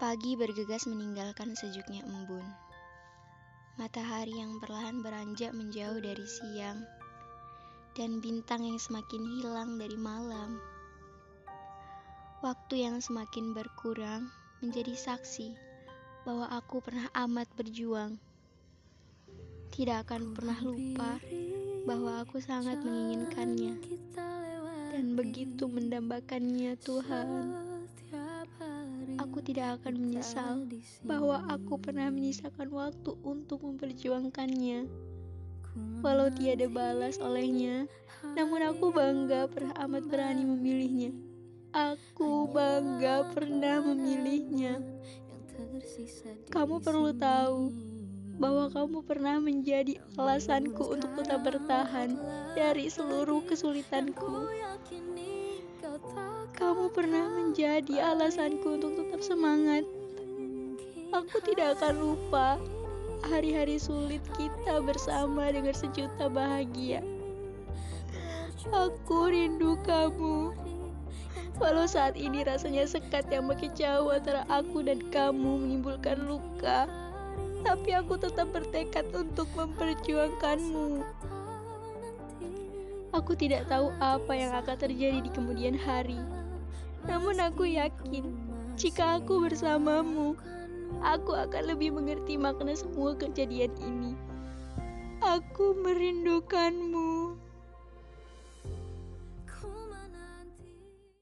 Pagi bergegas meninggalkan sejuknya embun. Matahari yang perlahan beranjak menjauh dari siang, dan bintang yang semakin hilang dari malam. Waktu yang semakin berkurang menjadi saksi bahwa aku pernah amat berjuang. Tidak akan pernah lupa bahwa aku sangat menginginkannya dan begitu mendambakannya Tuhan. Aku tidak akan menyesal bahwa aku pernah menyisakan waktu untuk memperjuangkannya. Walau tiada balas olehnya, namun aku bangga pernah amat berani memilihnya. Aku bangga pernah memilihnya. Kamu perlu tahu bahwa kamu pernah menjadi alasanku untuk tetap bertahan dari seluruh kesulitanku. Pernah menjadi alasanku untuk tetap semangat. Aku tidak akan lupa hari-hari sulit kita bersama dengan sejuta bahagia. Aku rindu kamu. Walau saat ini rasanya sekat yang makin jauh antara aku dan kamu menimbulkan luka, tapi aku tetap bertekad untuk memperjuangkanmu. Aku tidak tahu apa yang akan terjadi di kemudian hari. Namun aku yakin, jika aku bersamamu, aku akan lebih mengerti makna semua kejadian ini. Aku merindukanmu.